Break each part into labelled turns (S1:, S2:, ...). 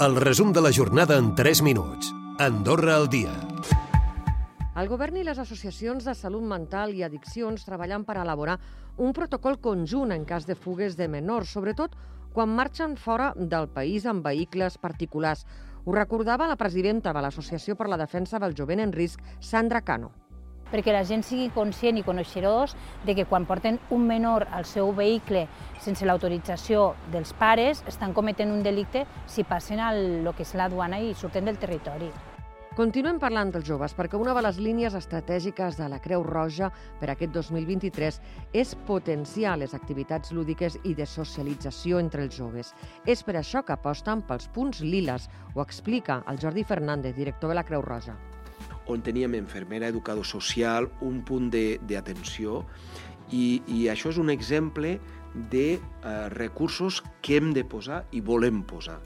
S1: El resum de la jornada en 3 minuts. Andorra al dia.
S2: El govern i les associacions de salut mental i addiccions treballen per elaborar un protocol conjunt en cas de fugues de menors, sobretot quan marxen fora del país amb vehicles particulars. Ho recordava la presidenta de l'Associació per la Defensa del Jovent en Risc, Sandra Cano
S3: perquè la gent sigui conscient i coneixerós de que quan porten un menor al seu vehicle sense l'autorització dels pares estan cometent un delicte si passen al lo que és la duana i surten del territori.
S2: Continuem parlant dels joves perquè una de les línies estratègiques de la Creu Roja per aquest 2023 és potenciar les activitats lúdiques i de socialització entre els joves. És per això que aposten pels punts liles, ho explica el Jordi Fernández, director de la Creu Roja
S4: on teníem infermera, educador social, un punt d'atenció, i, i això és un exemple de eh, recursos que hem de posar i volem posar.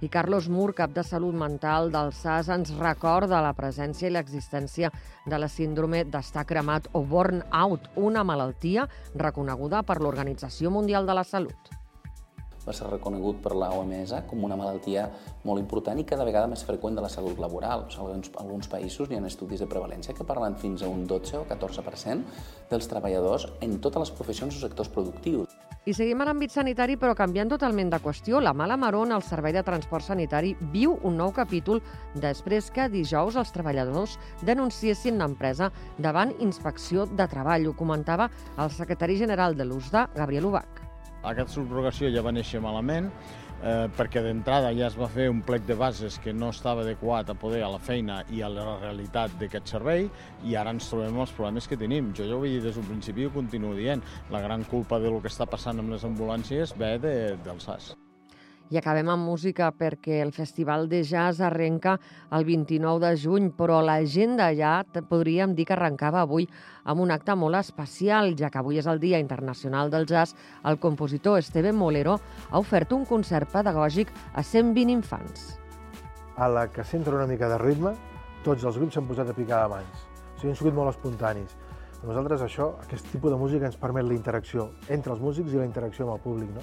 S2: I Carlos Mur, cap de Salut Mental del SAS, ens recorda la presència i l'existència de la síndrome d'estar cremat o burn-out, una malaltia reconeguda per l'Organització Mundial de la Salut
S5: va ser reconegut per la OMS com una malaltia molt important i cada vegada més freqüent de la salut laboral. O sigui, en alguns països hi ha estudis de prevalència que parlen fins a un 12 o 14% dels treballadors en totes les professions o sectors productius.
S2: I seguim a l'àmbit sanitari, però canviant totalment de qüestió. La Mala Marona, el Servei de Transport Sanitari, viu un nou capítol després que dijous els treballadors denunciessin l'empresa davant inspecció de treball. Ho comentava el secretari general de l'USDA, Gabriel Ubach.
S6: Aquesta subrogació ja va néixer malament, eh, perquè d'entrada ja es va fer un plec de bases que no estava adequat a poder a la feina i a la realitat d'aquest servei i ara ens trobem els problemes que tenim. Jo ja ho vaig dir des d'un principi i ho continuo dient. La gran culpa de lo que està passant amb les ambulàncies ve de, del SAS.
S2: I acabem amb música perquè el Festival de Jazz arrenca el 29 de juny, però l'agenda ja podríem dir que arrencava avui amb un acte molt especial, ja que avui és el Dia Internacional del Jazz. El compositor Esteve Molero ha ofert un concert pedagògic a 120 infants.
S7: A la que s'entra una mica de ritme, tots els grups s'han posat a picar de mans. O sigui, han sigut molt espontanis. A nosaltres això, aquest tipus de música ens permet la interacció entre els músics i la interacció amb el públic. No?